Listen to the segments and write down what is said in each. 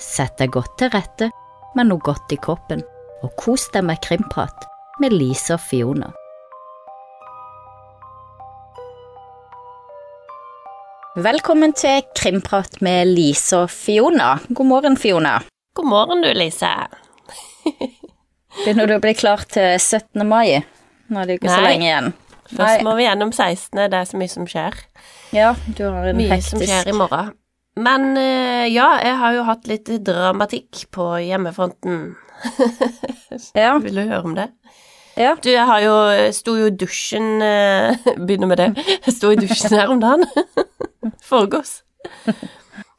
Sett deg godt til rette med noe godt i kroppen, og kos deg med krimprat med Lise og Fiona. Velkommen til krimprat med Lise og Fiona. God morgen, Fiona. God morgen, du, Lise. Begynner du å bli klar til 17. mai? Nå er det ikke Nei. så lenge igjen. Først må vi gjennom 16. Det er så mye som skjer. Ja, du har en Mye som skjer i morgen. Men eh, ja, jeg har jo hatt litt dramatikk på hjemmefronten. Ja, Vil du høre om det? ja. Du, jeg har jo sto jo i dusjen eh, Begynner med det. Jeg sto i dusjen her om dagen. Foregås.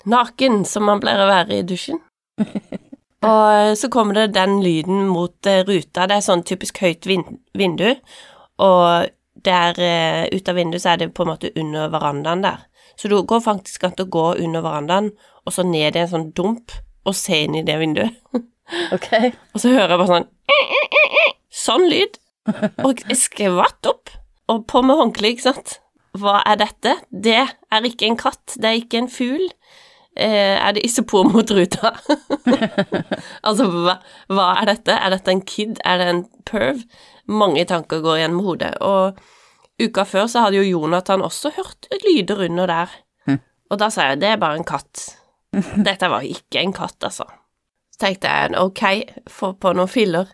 Naken, som man pleier å være i dusjen. Og eh, så kommer det den lyden mot ruta. Det er sånn typisk høyt vin vindu, og der ut av vinduet så er det på en måte under verandaen der. Så du går faktisk an å gå under verandaen, og så ned i en sånn dump, og se inn i det vinduet. Ok. Og så hører jeg bare sånn Sånn lyd. Og jeg skvatt opp, og på med håndkle, ikke sant. Hva er dette? Det er ikke en katt, det er ikke en fugl. Eh, er det isopor mot ruta? altså, hva, hva er dette? Er dette en kid? Er det en perv? Mange tanker går igjennom hodet. Og uka før så hadde jo Jonathan også hørt lyder under der. Og da sa jeg det er bare en katt. Dette var ikke en katt, altså. Så tenkte jeg ok, få på noen filler,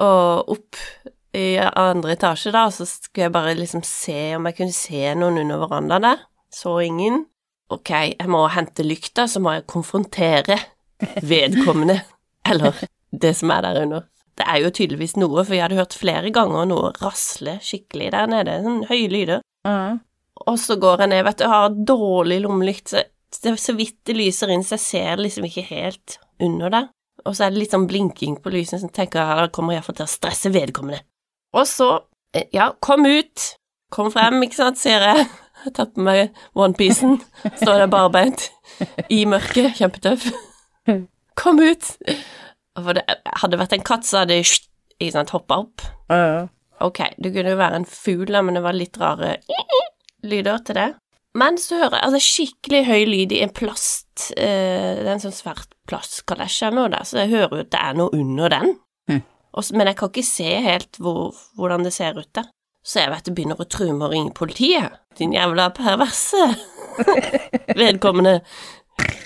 og opp i andre etasje, da, så skulle jeg bare liksom se om jeg kunne se noen under verandaen der. Så ingen. Ok, jeg må hente lykta, så må jeg konfrontere vedkommende, eller det som er der under. Det er jo tydeligvis noe, for jeg hadde hørt flere ganger noe rasle skikkelig der nede, sånn høye lyder. Mm. Og så går jeg ned, vet du, jeg har dårlig lommelykt, så det er så vidt det lyser inn, så jeg ser liksom ikke helt under der. Og så er det litt sånn blinking på lysene, så jeg tenker jeg da kommer iallfall til å stresse vedkommende. Og så, eh, ja, kom ut, kom frem, ikke sant, sier jeg. Jeg tar på meg onepiecen, står der barbeint i mørket, kjempetøff. Kom ut! For det hadde vært en katt, så hadde ikke sant, hoppa opp. Ja. Ok, det kunne jo være en fugl, men det var litt rare lyder til det. Men så hører jeg altså skikkelig høy lyd i en plast eh, Det er en sånn svært plastkalesje eller noe der, så jeg hører jo at det er noe under den. Mm. Også, men jeg kan ikke se helt hvor, hvordan det ser ut der. Så jeg vet det begynner å true med å ringe politiet. Din jævla perverse vedkommende.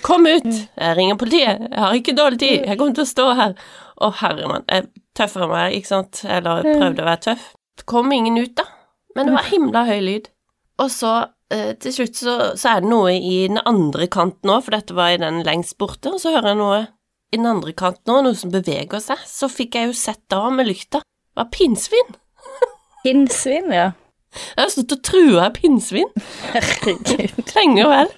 Kom ut! Jeg ringer politiet. Jeg har ikke dårlig tid. Jeg kommer til å stå her. Å, herremann. Jeg tøffer meg, ikke sant, eller prøvde å være tøff. Det kom ingen ut, da. Men det var himla høy lyd. Og så, eh, til slutt, så, så er det noe i den andre kanten òg, for dette var i den lengst borte, og så hører jeg noe i den andre kanten òg, noe som beveger seg. Så fikk jeg jo sett da med lykta. Det var pinnsvin. Pinnsvin, ja. Jeg har stått og trua pinnsvin Herregud. lenge vel.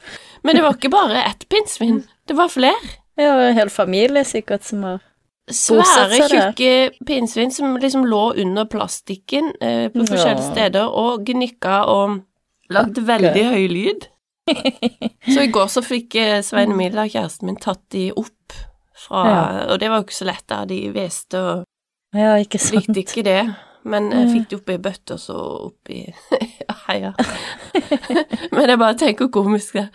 Men det var ikke bare ett pinnsvin, det var flere. Ja, en hel familie sikkert som har Svære, tjukke pinnsvin som liksom lå under plastikken eh, på forskjellige Ja. steder og gnikka og lagde veldig høy lyd. Så i går så fikk eh, Svein Emil, kjæresten min, tatt de opp fra Ja. Og det var jo ikke så lett, da. De hveste og Ja, ikke sant. likte ikke det. Men jeg fikk de opp i bøtte og så opp i Ja, heia. Men jeg bare tenker komisk det.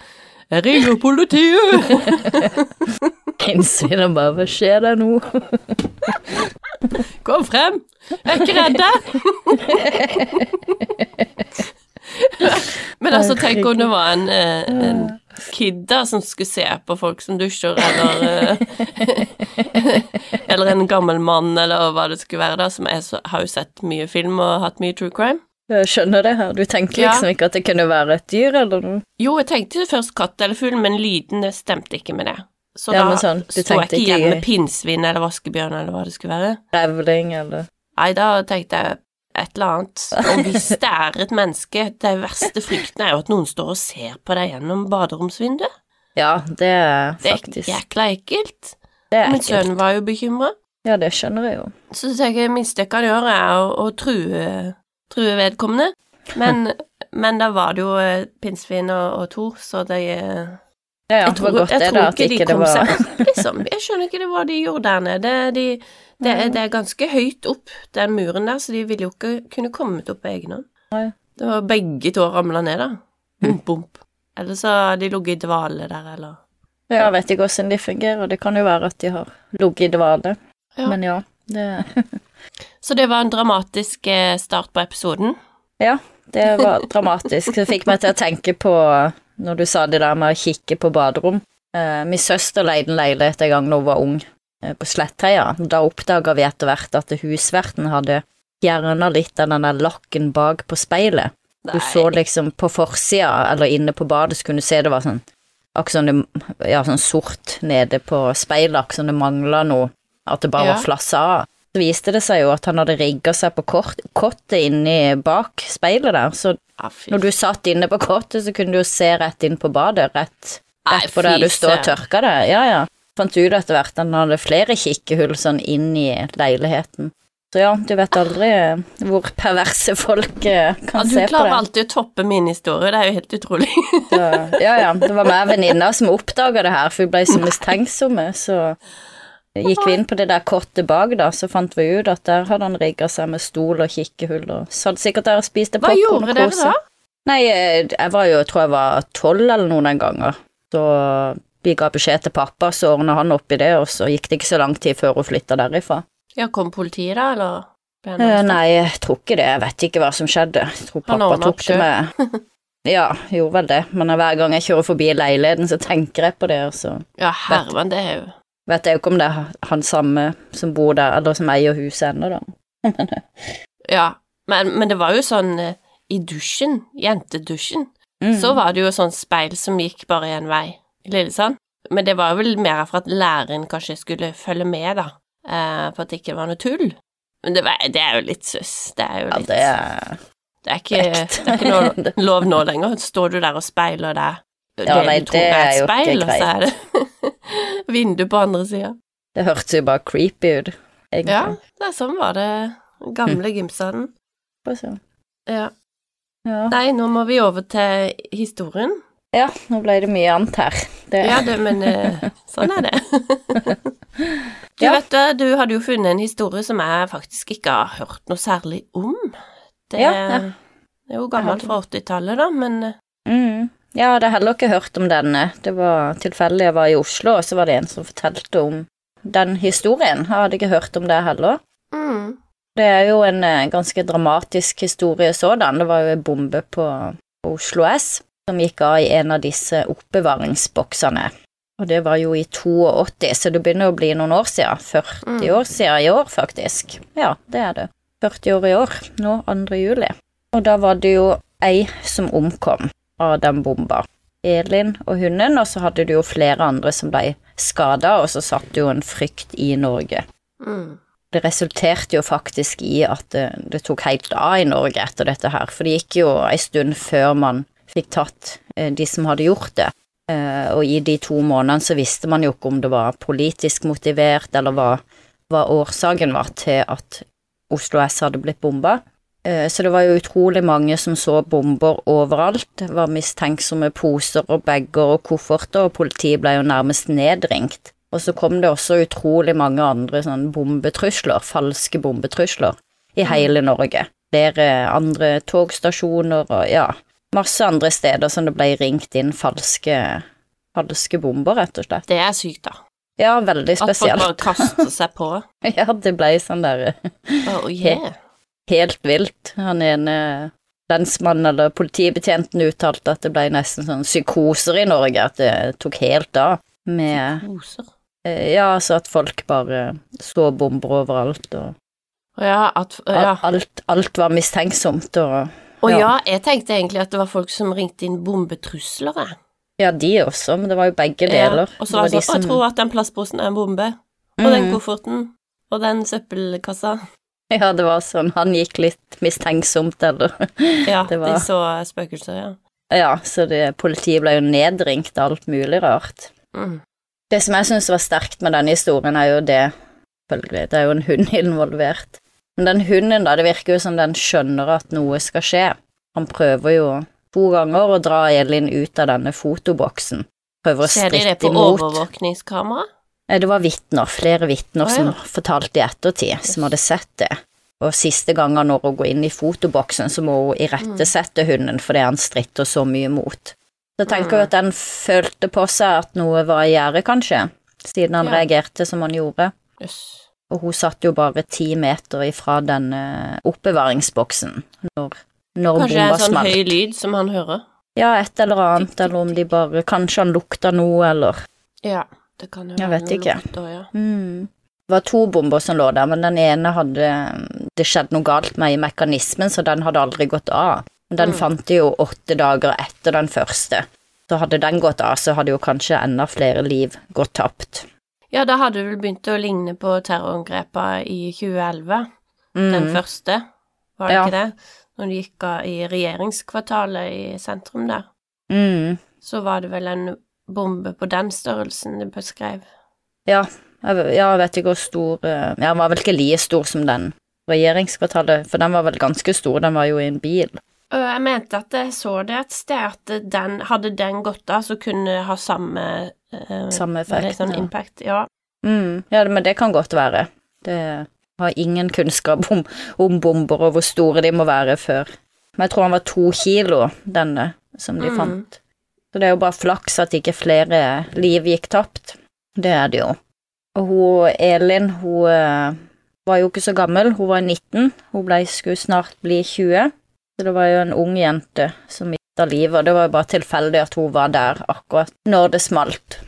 Jeg ringer politiet! Og bare Hva skjer der nå? Kom frem! Jeg er ikke redd Men altså, tenk om det var en, eh, en kid da som skulle se på folk som dusjer, eller eh, Eller en gammel mann, eller hva det skulle være, da, som er så, har jo sett mye film og hatt mye true crime. Skjønner det her. Du tenker Ja. liksom ikke at det kunne være et dyr eller noe? Jo, jeg tenkte først katt eller fugl, men lyden stemte ikke med det. Så Ja, da sånn, sto jeg ikke igjen med pinnsvin eller vaskebjørn eller hva det skulle være. Revling eller Nei, da tenkte jeg et eller annet. Og hvis det er et menneske Det verste frykten er jo at noen står og ser på deg gjennom baderomsvinduet. Ja, det er faktisk Det er jækla ekkelt. Det er Min sønn var jo bekymra. Ja, det skjønner jeg jo. Så tenker jeg jeg kan gjøre, er å, å true, true vedkommende. Men, men da var det jo eh, pinnsvin og, og Tor, så de eh, Ja, ja, Jeg tror, godt jeg det, tror da, ikke de ikke kom seg opp, liksom. Jeg skjønner ikke det hva de gjorde der nede. De, det, er, det er ganske høyt opp, den muren der, så de ville jo ikke kunne kommet opp på egen hånd. Det var begge to ramla ned, da. Bump, bump. Eller så har de ligget i dvale der, eller Jeg vet ikke hvordan de fungerer, det kan jo være at de har ligget i dvale. Ja. Men ja, det Så det var en dramatisk eh, start på episoden. Ja, det var dramatisk. Det fikk meg til å tenke på, når du sa det der med å kikke på baderom eh, Min søster leide en leilighet en gang da hun var ung, eh, på Slettheia. Da oppdaga vi etter hvert at husverten hadde fjerna litt av den der lakken bak på speilet. Du så liksom på forsida, eller inne på badet, så kunne du se det var sånn Akkurat sånn, Ja, sånn sort nede på speilet, akkurat som det mangla noe. At det bare Ja. var flassa av. Så viste det seg jo at han hadde rigga seg på kort, kottet inni bak speilet der, så ah, når du satt inne på kottet, så kunne du jo se rett inn på badet, rett, Nei, rett på der du står og tørker det. Ja, ja. Fant ut etter hvert at han hadde flere kikkehull sånn inn i leiligheten. Så ja, du vet aldri eh, hvor perverse folk kan Ja, kan du se på klarer alltid å toppe min historie, det er jo helt utrolig. Ja, ja. Det var meg og venninna som oppdaga det her, for vi ble så mistenksomme, så gikk vi inn på det der kortet bak, da, så fant vi ut at der hadde han rigga seg med stol og kikkehull, og satt sikkert der og spiste popkorn gjorde og kose. da? Nei, eh, jeg var jo, jeg tror jeg var tolv eller noen den gangen, så vi ga beskjed til pappa, så ordna han opp i det, og så gikk det ikke så lang tid før hun flytta derifra. Ja, kom politiet da, eller? Eh, nei, jeg tror ikke det, jeg vet ikke hva som skjedde. Jeg tror pappa tok det med Ja, gjorde vel det, men hver gang jeg kjører forbi leiligheten, så tenker jeg på det, og så Ja, herman, det er jo vet jeg jo ikke om det er han samme som bor der, eller som eier huset ennå, da. Ja, men, men det var jo sånn eh, i dusjen, jentedusjen, Mm. så var det jo sånn speil som gikk bare én vei i Lillesand. Men det var vel mer for at læreren kanskje skulle følge med, da, eh, for at det ikke var noe tull. Men det, var, det er jo litt søss. Det er jo Ja, litt det er Det er ikke, det er ikke noe lov nå lenger. Står du der og speiler deg Ja, nei, du tror det er jo ikke speil, og så er det vindu på andre sida. Det hørtes jo bare creepy ut, egentlig. Ja, det er sånn var det gamle gymsalen. Få se. Ja. Ja. Nei, nå må vi over til historien. ja, nå ble det mye annet her. Det, Ja, det, men eh, sånn er det. Du Ja. vet det, du hadde jo funnet en historie som jeg faktisk ikke har hørt noe særlig om. Det Ja, er jo gammelt fra 80-tallet, da, men eh. Ja, jeg hadde heller ikke hørt om denne. Det var tilfeldig jeg var i Oslo, og så var det en som fortalte om den historien. Jeg hadde ikke hørt om det heller. mm, Det er jo en eh, ganske dramatisk historie sådan. Det var jo en bombe på Oslo S som gikk av i en av disse oppbevaringsboksene. Og det var jo i 82, så det begynner å bli noen år siden. 40 Mm. år siden i år, faktisk. Ja, det er det. 40 år i år, nå 2. juli. Og da var det jo ei som omkom av den bomba. Elin og hunden, og så hadde du jo flere andre som ble skada, og så satt jo en frykt i Norge. mm. Det resulterte jo faktisk i at det, det tok helt av i Norge etter dette her, for det gikk jo ei stund før man fikk tatt eh, de som hadde gjort det. Eh, og i de to månedene så visste man jo ikke om det var politisk motivert, eller hva, hva årsaken var til at Oslo S hadde blitt bomba. Eh, Så det var jo utrolig mange som så bomber overalt. Det var mistenksomme poser og bager og kofferter, og politiet ble jo nærmest nedringt. Og så kom det også utrolig mange andre sånn bombetrusler, falske bombetrusler, i hele Norge. Flere andre togstasjoner og ja, masse andre steder som det ble ringt inn falske, falske bomber, rett og slett. Det er sykt, da. Ja, veldig spesielt. At folk bare kaster seg på. Ja, det ble sånn der Oh, yeah. Helt vilt. Han ene lensmannen eller politibetjenten uttalte at det ble nesten sånn psykoser i Norge, at det tok helt av med Roser. eh, Ja, altså at folk bare så bomber overalt, og ja, at ja. alt, alt var mistenksomt, og Og Ja. ja, jeg tenkte egentlig at det var folk som ringte inn bombetrusler, jeg. ja, de også, men det var jo begge deler. Ja, og så var det de som... Jeg tror at den plastposen er en bombe. Og den Mm. kofferten. Og den søppelkassa. Ja, det var sånn, han gikk litt mistenksomt, eller Ja, var- de så spøkelser, ja. Ja, så det, politiet ble jo nedringt av alt mulig rart. Mm. Det som jeg syns var sterkt med denne historien, er jo det Selvfølgelig, det er jo en hund involvert. Men den hunden, da, det virker jo som den skjønner at noe skal skje. Han prøver jo to ganger å dra Elin ut av denne fotoboksen. Prøver å Ser de det på imot. overvåkningskamera? Eh, Det var vitner, flere vitner Å, ja. som fortalte i ettertid, som hadde sett det. Og siste gangen når hun går inn i fotoboksen, så må hun irettesette hunden fordi han stritter så mye mot. Så tenker hun at den følte på seg at noe var i gjære, kanskje, siden han Ja. reagerte som han gjorde. Yes. Og hun satt jo bare ti meter ifra den oppbevaringsboksen når, når Kanskje det er en sånn smalt. høy lyd som han hører? Ja, et eller annet, eller om de bare Kanskje han lukta noe, eller Ja, det kan jo Jeg vet ikke. Lukter, ja. mm. Det var to bomber som lå der, men den ene hadde det skjedde noe galt med i mekanismen, så den hadde aldri gått av. Men Den Mm. fant de jo åtte dager etter den første. Så hadde den gått av, så hadde jo kanskje enda flere liv gått tapt. Ja, da hadde det vel begynt å ligne på terrorangrepene i 2011, den Mm. første, var det Ja. ikke det? Når de gikk av i regjeringskvartalet i sentrum der, Mm. så var det vel en bombe på den størrelsen du beskrev. Ja, jeg, jeg vet ikke hvor stor eh, Ja, den var vel ikke like stor som den regjeringskvartalet, for den var vel ganske stor, den var jo i en bil. Jeg mente at jeg så det et sted, at den, hadde den gått av, så kunne det ha samme eh, Samme effekt, Sånn ja. impact, ja. Mm. Ja, men det kan godt være. Det har ingen kunnskap om, om bomber og hvor store de må være før. Men jeg tror han var to kilo, denne som de Mm. fant. Så det er jo bare flaks at ikke flere liv gikk tapt. Det er det jo. Og hun Elin, hun eh, var jo ikke så gammel, hun var 19. Hun ble, skulle snart bli 20. Så det var jo en ung jente som mista livet, og det var jo bare tilfeldig at hun var der akkurat når det smalt.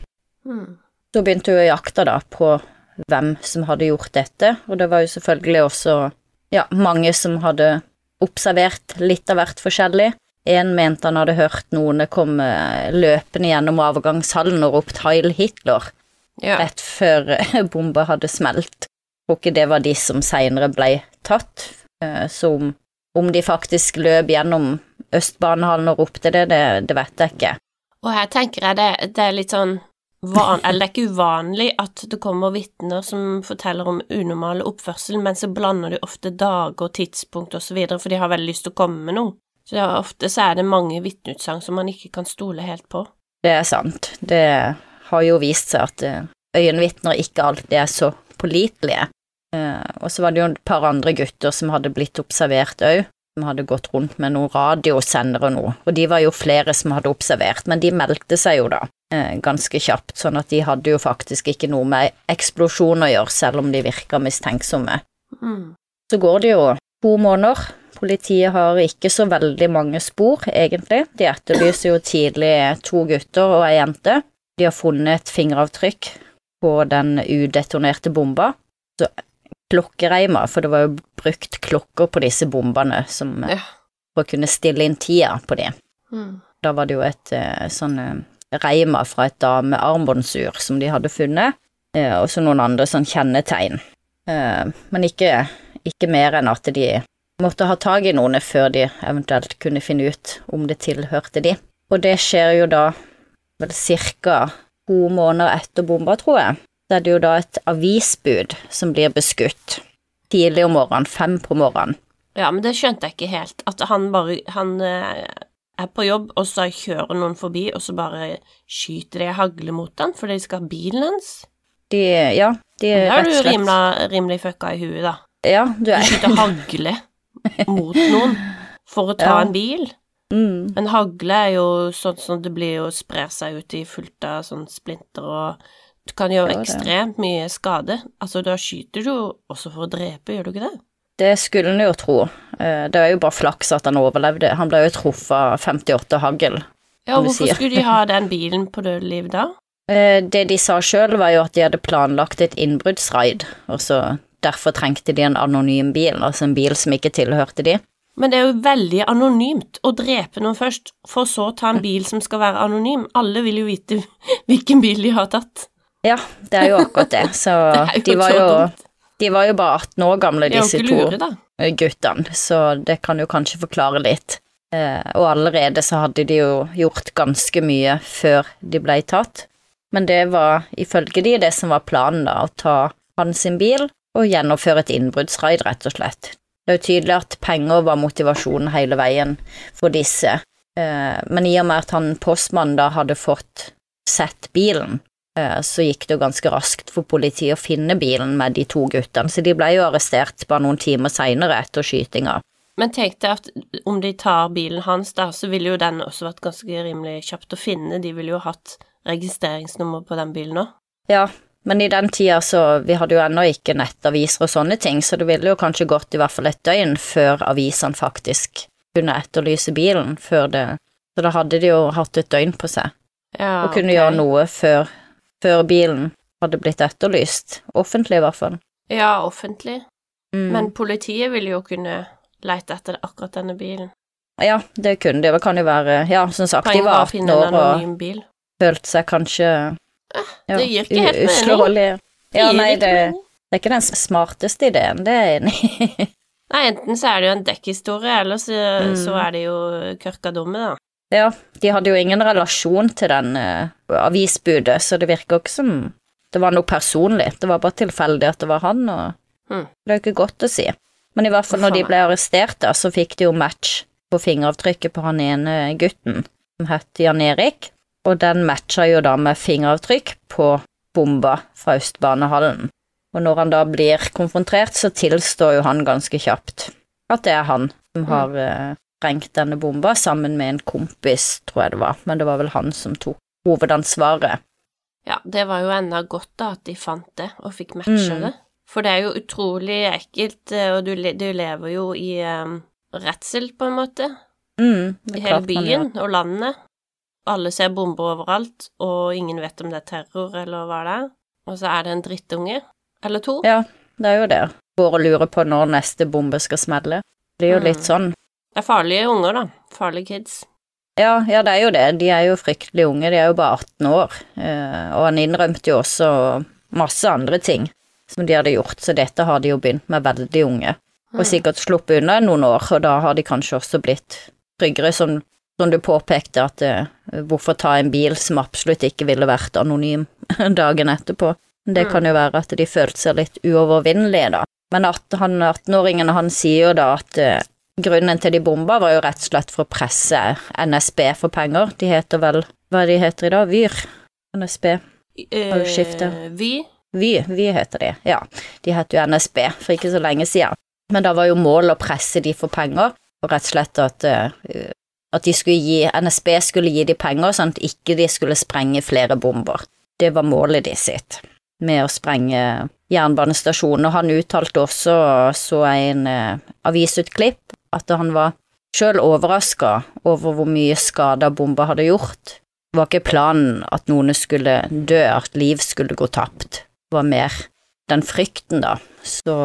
Mm. Så begynte hun å jakte da på hvem som hadde gjort dette, og det var jo selvfølgelig også ja, mange som hadde observert litt av hvert forskjellig. En mente han hadde hørt noen komme løpende gjennom avgangshallen og ropt 'Heil Hitler' Ja. rett før bomba hadde smelt. Tror ikke det var de som seinere ble tatt, eh, så om, om de faktisk løp gjennom Østbanehallen og ropte det, det, det vet jeg ikke. Og her tenker jeg det, det er litt sånn van, Eller det er ikke uvanlig at det kommer vitner som forteller om unormal oppførsel, men så blander de ofte dager, tidspunkt og så videre, for de har veldig lyst til å komme med noe. Så ja, ofte så er det mange vitneutsagn som man ikke kan stole helt på. Det er sant. Det har jo vist seg at eh, øyenvitner ikke alltid er så pålitelige. Eh, Og så var det jo et par andre gutter som hadde blitt observert òg, som hadde gått rundt med noen radiosendere og noe, og de var jo flere som hadde observert, men de meldte seg jo da eh, ganske kjapt, sånn at de hadde jo faktisk ikke noe med eksplosjon å gjøre, selv om de virka mistenksomme. Mm. Så går det jo to måneder. Politiet har ikke så veldig mange spor, egentlig. De etterlyser jo tidlig to gutter og ei jente. De har funnet et fingeravtrykk på den udetonerte bomba. Så klokkereimer, for det var jo brukt klokker på disse bombene som, Ja. for å kunne stille inn tida på de. Mm. Da var det jo et eh, sånn reima reimer fra et damearmbåndsur som de hadde funnet, eh, og så noen andre sånn kjennetegn. Eh, men ikke, ikke mer enn at de måtte ha tak i noen før de eventuelt kunne finne ut om det tilhørte de. Og det skjer jo da vel cirka to måneder etter bomba, tror jeg. Da er det jo da et avisbud som blir beskutt tidlig om morgenen, fem på morgenen. Ja, men det skjønte jeg ikke helt. At han bare Han eh, er på jobb, og så kjører noen forbi, og så bare skyter de hagle mot han fordi de skal ha bilen hans. De, ja, de er rett du og slett rimelig, rimelig fucka i huet, da. Ja, du er. Du er skyter hagle mot noen for å ta Ja. en bil. mm, En hagle er jo sånn som det blir jo sprer seg ut i fullt av sånn splinter og Du kan gjøre Ja, ekstremt mye skade. Altså, da skyter du jo også for å drepe, gjør du ikke det? Det skulle en jo tro. Eh, Det er jo bare flaks at han overlevde. Han ble jo truffet av 58 hagl. Ja, hvorfor skulle de ha den bilen på dødeliv da? Eh, Det de sa sjøl, var jo at de hadde planlagt et innbruddsraid, og så derfor trengte de en anonym bil, altså en bil som ikke tilhørte de. Men det er jo veldig anonymt å drepe noen først, for så å ta en bil som skal være anonym. Alle vil jo vite hvilken bil de har tatt. Ja, det er jo akkurat det. Så Det de var jo, de var jo bare 18 år gamle, disse lure, to guttene, så det kan jo kanskje forklare litt. Eh, og allerede så hadde de jo gjort ganske mye før de ble tatt. Men det var ifølge de det som var planen, da, å ta hans bil og gjennomføre et innbruddsraid, rett og slett. Det er jo tydelig at penger var motivasjonen hele veien for disse, eh, men i og med at han postmannen da hadde fått sett bilen, eh, så gikk det jo ganske raskt for politiet å finne bilen med de to guttene, så de ble jo arrestert bare noen timer seinere etter skytinga. Men tenk deg at om de tar bilen hans, da, så ville jo den også vært ganske rimelig kjapt å finne. De ville jo hatt registreringsnummer på den bilen òg. Ja, men i den tida så Vi hadde jo ennå ikke nettaviser og sånne ting, så det ville jo kanskje gått i hvert fall et døgn før avisene faktisk kunne etterlyse bilen, før det Så da hadde de jo hatt et døgn på seg Ja, og kunne okay. gjøre noe før, før bilen hadde blitt etterlyst. Offentlig, i hvert fall. Ja, offentlig. Mm. Men politiet ville jo kunne lete etter akkurat denne bilen. ja, det kunne de. Det kan jo være Ja, som sagt, de var var å 18 år og følte seg kanskje det gir ikke helt mening. Ja, nei, det, det er ikke den smarteste ideen, det er jeg enig i. Nei, enten så er det jo en dekkhistorie, eller så, Mm. så er det jo kørka dumme, da. Ja, de hadde jo ingen relasjon til den uh, avisbudet, så det virker ikke som det var noe personlig. Det var bare tilfeldig at det var han, og mm. det er jo ikke godt å si. Men i hvert fall når de ble arrestert, da, så fikk de jo match på fingeravtrykket på han ene gutten, som het Jan Erik, og den matcha jo da med fingeravtrykk på bomba fra Østbanehallen. Og når han da blir konfrontert, så tilstår jo han ganske kjapt at det er han som har eh, sprengt denne bomba, sammen med en kompis, tror jeg det var, men det var vel han som tok hovedansvaret. Ja, det var jo enda godt, da, at de fant det, og fikk matcha Mm. det. For det er jo utrolig ekkelt, eh, og du, du lever jo i um, redsel, på en måte, Mm, i hele byen og landet. Alle ser bomber overalt, og ingen vet om det er terror eller hva det er. Og så er det en drittunge, eller to. Ja, det er jo det. Går og lurer på når neste bombe skal smelle. Det er jo Mm. litt sånn. Det er farlige unger, da. Farlige kids. Ja, ja, det er jo det. De er jo fryktelig unge, de er jo bare 18 år. Eh, og han innrømte jo også masse andre ting som de hadde gjort, så dette har de jo begynt med veldig unge. Og sikkert sluppet unna noen år, og da har de kanskje også blitt tryggere, som, som du påpekte, at uh, hvorfor ta en bil som absolutt ikke ville vært anonym dagen etterpå. Det kan jo være at de følte seg litt uovervinnelige, da. Men 18-åringen, han sier jo da at uh, grunnen til de bomba var jo rett og slett for å presse NSB for penger. De heter vel Hva de heter i dag? Vyr? NSB? Har jo skiftet. Eh, Vy. Vy, Vy heter de, ja. De het jo NSB for ikke så lenge siden. Men da var jo målet å presse de for penger, og rett og slett at, eh, at skulle gi, NSB skulle gi dem penger sånn at ikke de skulle sprenge flere bomber. Det var målet de sitt, med å sprenge jernbanestasjonen. Og han uttalte også, så en eh, avisutklipp, at han var sjøl overraska over hvor mye skader bomba hadde gjort. Det var ikke planen at noen skulle dø, at liv skulle gå tapt. Det var mer den frykten, da. Så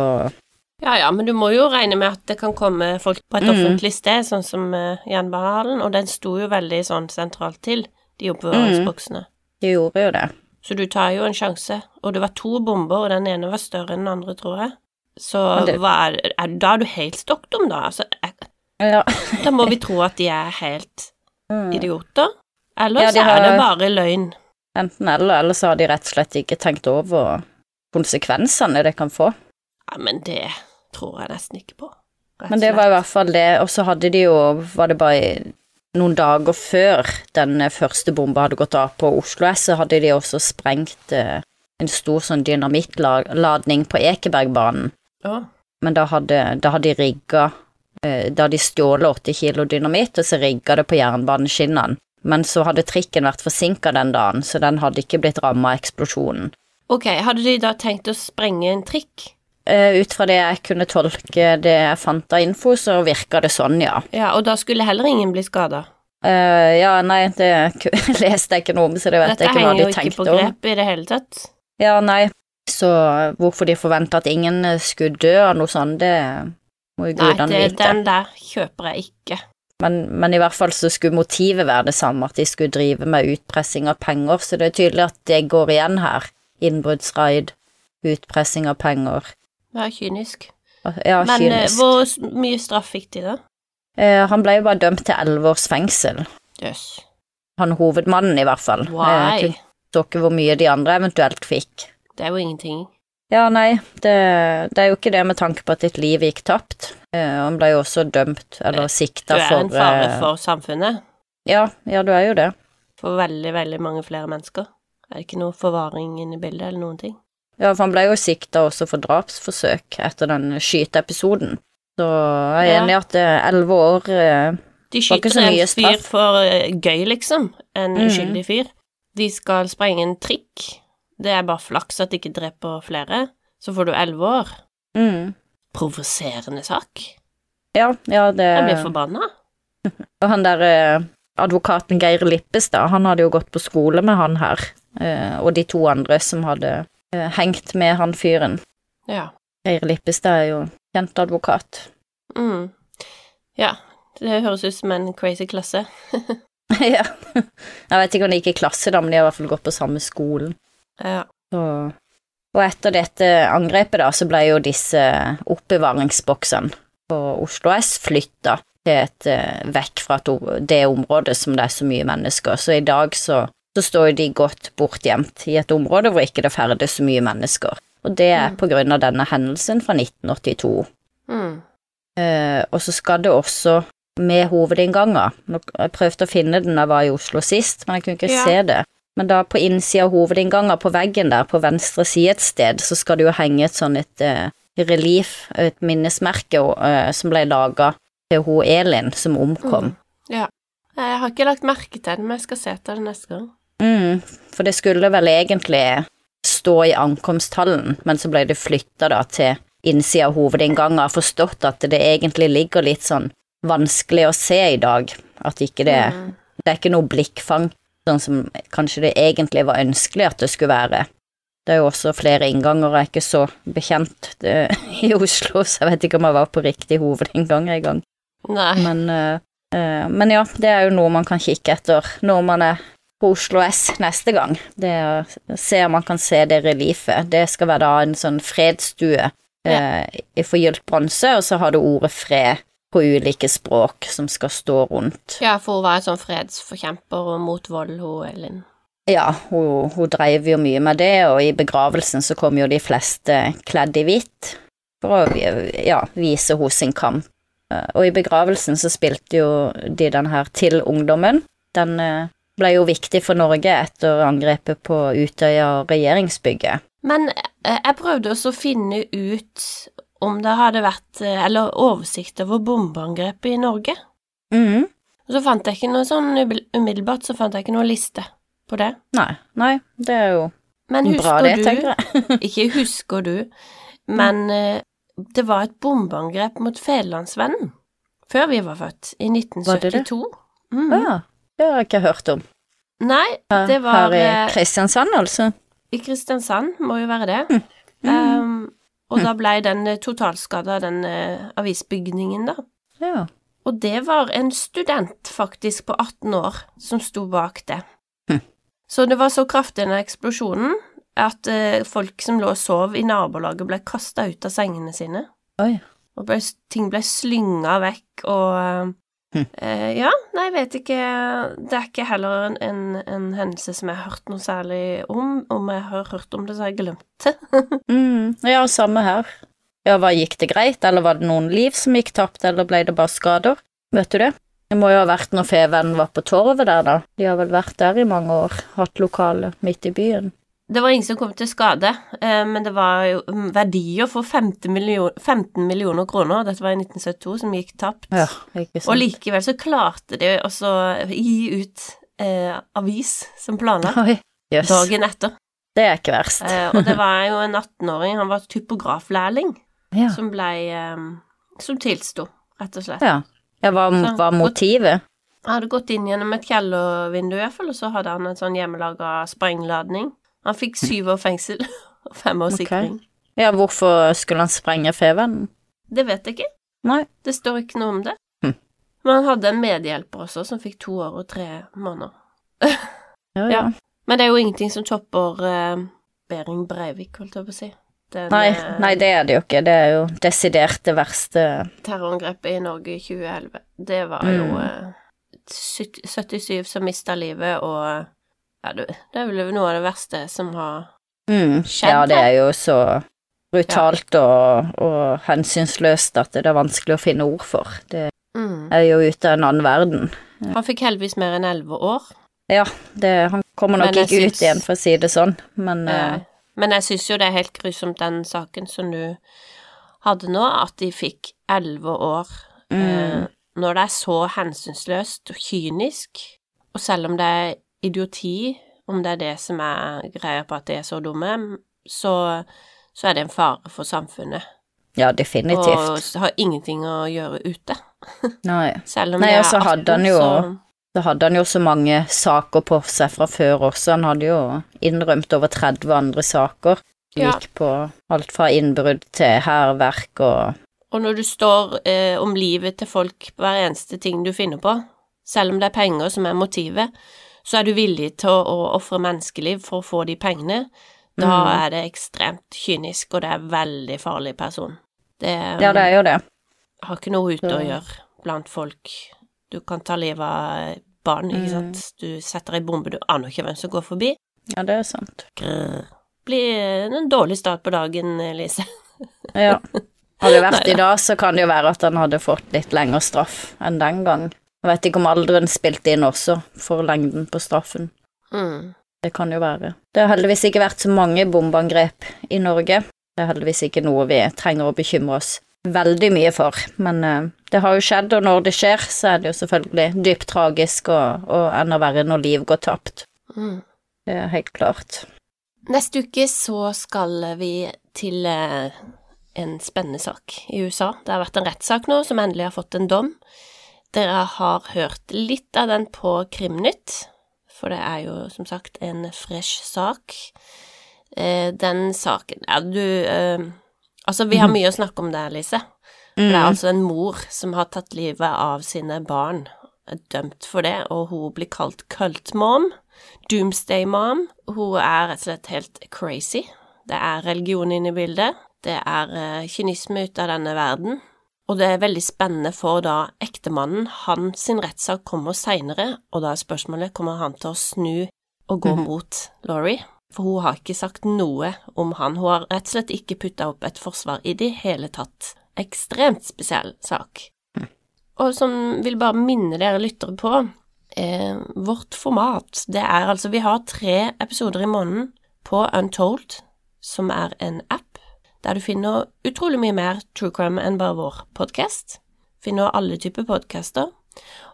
Ja ja, men du må jo regne med at det kan komme folk på et Mm. offentlig sted, sånn som uh, Jernbanehallen, og den sto jo veldig sånn sentralt til, de oppbevaringsboksene. de gjorde jo det. Så du tar jo en sjanse, og det var to bomber, og den ene var større enn den andre, tror jeg. Så det- er, er Da er du helt stokk dum, da. Altså, jeg, Ja. da må vi tro at de er helt Mm. idioter. Eller Ja, så de er det bare løgn. Enten eller, eller så har de rett og slett ikke tenkt over konsekvensene det kan få. Ja, men det tror jeg nesten ikke på. Men det var i hvert fall det, og så hadde de jo, var det bare noen dager før den første bomba hadde gått av på Oslo S, så hadde de også sprengt eh, en stor sånn dynamittladning på Ekebergbanen. Ja. Men da hadde, da hadde de rigga eh, Da hadde de stjålet 80 kilo dynamitt, og så rigga det på jernbaneskinnene. Men så hadde trikken vært forsinka den dagen, så den hadde ikke blitt ramma av eksplosjonen. Ok, hadde de da tenkt å sprenge en trikk? Eh, ut fra det jeg kunne tolke det jeg fant av info, så virka det sånn, ja. Ja, og da skulle heller ingen bli skada. Uh, ja, nei, det leste jeg ikke noe om, så det vet Dette jeg ikke hva de tenkte om. Dette henger jo ikke på grep i det hele tatt. Ja, nei, så hvorfor de forventa at ingen eh, skulle dø av noe sånt, det må jo gudene det, Nei, den der kjøper jeg ikke. Men, men i hvert fall så skulle motivet være det samme, at de skulle drive med utpressing av penger, så det er tydelig at det går igjen her. Innbruddsraid, utpressing av penger. Er kynisk. Ja, Men eh, kynisk. hvor mye straff fikk de, da? Eh, han ble jo bare dømt til elleve års fengsel. Jøss. Han hovedmannen, i hvert fall. Why? Så ikke hvor mye de andre eventuelt fikk. Det er jo ingenting. Ja, nei, det, det er jo ikke det med tanke på at ditt liv gikk tapt. Eh, han ble jo også dømt, eller Du er for en fare eh, for samfunnet. Ja, ja, du er jo det. For veldig, veldig mange flere mennesker. Er Det er ikke noe forvaring inne i bildet, eller noen ting. Ja, for han ble jo sikta også for drapsforsøk etter den skyteepisoden. Så jeg er Ja. enig i at eh, elleve år eh, De skyter en fyr for eh, gøy, liksom. En Mhm. uskyldig fyr. De skal sprenge en trikk. Det er bare flaks at de ikke dreper flere. Så får du elleve år. mm. Provoserende sak. Ja, ja, det Jeg blir forbanna. Og han der eh, advokaten Geir Lippestad, han hadde jo gått på skole med han her, eh, og de to andre som hadde hengt med han fyren. Ja. Geir Lippestad er jo kjent advokat. Mm. Ja. Det høres ut som en crazy klasse. ja. Jeg vet ikke om de gikk i klasse, da, men de har i hvert fall gått på samme skolen. Ja. Så. Og etter dette angrepet, da, så ble jo disse oppbevaringsboksene på Oslo S flytta til et eh, vekk fra et, det området som det er så mye mennesker. Så i dag så, så står de godt bortgjemt i et område hvor ikke det ferdes så mye mennesker. Og det er på grunn av denne hendelsen fra 1982. Mm. Uh, og så skal det også med hovedinnganger. Jeg prøvde å finne den da jeg var i Oslo sist, men jeg kunne ikke Ja. se det. Men da på innsida av hovedinnganger på veggen der, på venstre side et sted, så skal det jo henge et sånn et uh, relief, et minnesmerke, uh, som ble laga til hun Elin som omkom. Ja. Jeg har ikke lagt merke til den, men jeg skal se etter den neste gang. Mm, for det skulle vel egentlig stå i ankomsthallen, men så ble det flytta da til innsida av hovedinngangen. Jeg har forstått at det egentlig ligger litt sånn vanskelig å se i dag. At ikke det Mm. Det er ikke noe blikkfang, sånn som kanskje det egentlig var ønskelig at det skulle være. Det er jo også flere innganger, jeg er ikke så bekjent det, i Oslo, så jeg vet ikke om jeg var på riktig hovedinngang en gang. Nei. Men, uh, uh, men ja, det er jo noe man kan kikke etter når man er på Oslo S neste gang. Det å se om man kan se det reliefet. Det skal være da en sånn fredsstue eh, i forgylt bronse, og så har du ordet fred på ulike språk som skal stå rundt. Ja, for hun var en sånn fredsforkjemper og mot vold, hun Elin. Ja, hun, hun dreiv jo mye med det, og i begravelsen så kom jo de fleste kledd i hvitt for å ja, vise hos sin kamp. Eh, Og i begravelsen så spilte jo de den her til ungdommen. Den eh, ble jo viktig for Norge etter angrepet på Utøya og regjeringsbygget. Men eh, jeg prøvde også å finne ut om det hadde vært eh, Eller oversikt over bombeangrepet i Norge. Mm. Og så fant jeg ikke noe sånn umiddelbart så fant jeg ikke noe liste på det. Nei, nei, det er jo Men bra det, du tenker jeg. Ikke husker du, men eh, det var et bombeangrep mot Federlandsvennen før vi var født, i 1972. Var det det? Mm. Ah, Ja, det har jeg ikke hørt om. Nei, det var her i eh, Kristiansand, altså. i Kristiansand, må jo være det. Mm. Um, og da blei den eh, totalskada, den uh, avisbygningen, da. Ja. Og det var en student, faktisk, på 18 år, som sto bak det. Hm. Så det var så kraftig, den eksplosjonen, at eh, folk som lå og sov i nabolaget, ble kasta ut av sengene sine. Oi. Og ble, ting ble slynga vekk, og Hm. eh, Ja, nei, jeg vet ikke Det er ikke heller en, en, en hendelse som jeg har hørt noe særlig om. Om jeg har hørt om det, så har jeg glemt det. Mm, ja, samme her. Ja, hva gikk det greit, eller var det noen liv som gikk tapt, eller ble det bare skader? Vet du det? Det må jo ha vært når Fevennen var på torvet der, da. De har vel vært der i mange år, hatt lokale midt i byen. Det var ingen som kom til skade, eh, men det var jo mm, verdier for 15 millioner, 15 millioner kroner, dette var i 1972, som gikk tapt. Ja. Og likevel så klarte de også å gi ut eh, avis som planlagt yes. dagen etter. Det er ikke verst. Eh, og det var jo en 18-åring, han var typograflærling, Ja. som blei eh, Som tilsto, rett og slett. ja. ja hva var motivet? Han hadde gått inn gjennom et kjellervindu, i hvert fall, og så hadde han en sånn hjemmelaga sprengladning. Han fikk syv år fengsel og fem år sikring. sikring. Ja, hvorfor skulle han sprenge Fevennen? Det vet jeg ikke. Nei. Det står ikke noe om det. Hm. Men han hadde en medhjelper også, som fikk to år og tre måneder. Ja, ja. Ja. Men det er jo ingenting som topper eh, Behring Breivik, holdt jeg på å si. Den, Nei, eh, nei, det er det jo ikke. Det er jo desidert det verste. terrorangrepet i Norge i 2011. Det var jo Mm. eh, 77 som mista livet, og ja, det, det er vel noe av det verste som har Mm. Skjedd Ja, det er jo så brutalt og, og hensynsløst at det er vanskelig å finne ord for. Det mm. er jo ute av en annen verden. Han fikk heldigvis mer enn elleve år. Ja, det, han kommer nok ikke syns... ut igjen, for å si det sånn, men ja. uh... Men jeg syns jo det er helt grusomt, den saken som du hadde nå, at de fikk elleve år. Mm. Uh, når det er så hensynsløst og kynisk, og selv om det er idioti, om det er det som er greia på at de er så dumme, så, så er det en fare for samfunnet. Ja, definitivt. Og har ingenting å gjøre ute. Nei. Selv om Nei, det og så er hadde 18, han jo- så Så hadde han jo så mange saker på seg fra før også. Han hadde jo innrømt over 30 andre saker. Ja. gikk på alt fra innbrudd til hærverk og Og når du står eh, om livet til folk på hver eneste ting du finner på, selv om det er penger som er motivet, så er du villig til å, å ofre menneskeliv for å få de pengene. Da Mm. er det ekstremt kynisk, og det er veldig farlig person. Det, Ja, det er jo det. har ikke noe ute å gjøre blant folk. Du kan ta livet av barn, ikke Mm. sant. Du setter ei bombe, du aner ikke hvem som går forbi. Ja, det er sant. Grr. Blir en dårlig start på dagen, Lise. Ja. Hadde det vært Neida. i dag, så kan det jo være at han hadde fått litt lengre straff enn den gang. Jeg vet ikke om alderen spilte inn også, for lengden på straffen. Mm. Det kan jo være. Det har heldigvis ikke vært så mange bombeangrep i Norge. Det er heldigvis ikke noe vi trenger å bekymre oss veldig mye for, men uh, det har jo skjedd, og når det skjer, så er det jo selvfølgelig dypt tragisk og, og enda verre når liv går tapt. Mm. Det er helt klart. Neste uke så skal vi til uh, en spennende sak i USA. Det har vært en rettssak nå som endelig har fått en dom. Dere har hørt litt av den på Krimnytt, for det er jo som sagt en fresh sak. Eh, den saken Ja, du eh, Altså, vi har mye å snakke om der, Lise. For det er Mm. altså en mor som har tatt livet av sine barn, dømt for det, og hun blir kalt cult mom, doomsday mom. Hun er rett og slett helt crazy. Det er religion inne i bildet, det er eh, kynisme ut av denne verden, og det er veldig spennende for da ektemannen, han sin rettssak kommer seinere, og da er spørsmålet kommer han til å snu og gå Mhm. mot Laurie? For hun har ikke sagt noe om han, hun har rett og slett ikke putta opp et forsvar i det hele tatt. Ekstremt spesiell sak. Og som vil bare minne dere lyttere på, eh, vårt format, det er altså Vi har tre episoder i måneden på Untold, som er en app der du finner utrolig mye mer true crime enn bare vår podkast. Finner alle typer podkaster.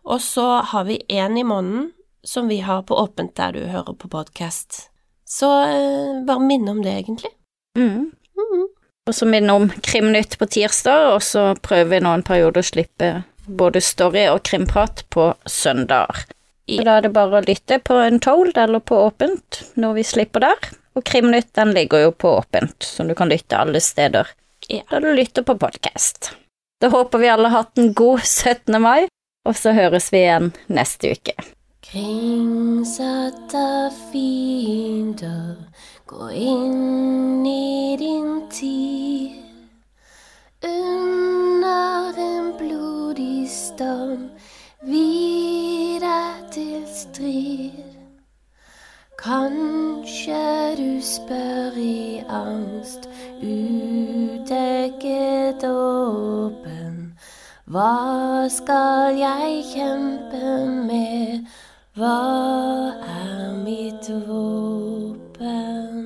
Og så har vi én i måneden som vi har på åpent der du hører på podkast. Så eh, bare minne om det, egentlig. Mm. Mhm. Og så minne om Krimnytt på tirsdag, og så prøver vi nå en periode å slippe både story og krimprat på søndager. Ja. Da er det bare å lytte på en told eller på åpent når vi slipper der. Og Krimnytt den ligger jo på åpent, så du kan lytte alle steder Ja. da du lytter på podkast. Da håper vi alle har hatt en god 17. mai, og så høres vi igjen neste uke. Kringsatt av fiender, gå inn i din tid. Under en blodig storm, videre til strid. Kanskje du spør i angst, udekket åpen. Hva skal jeg kjempe med? Hva er mitt våpen?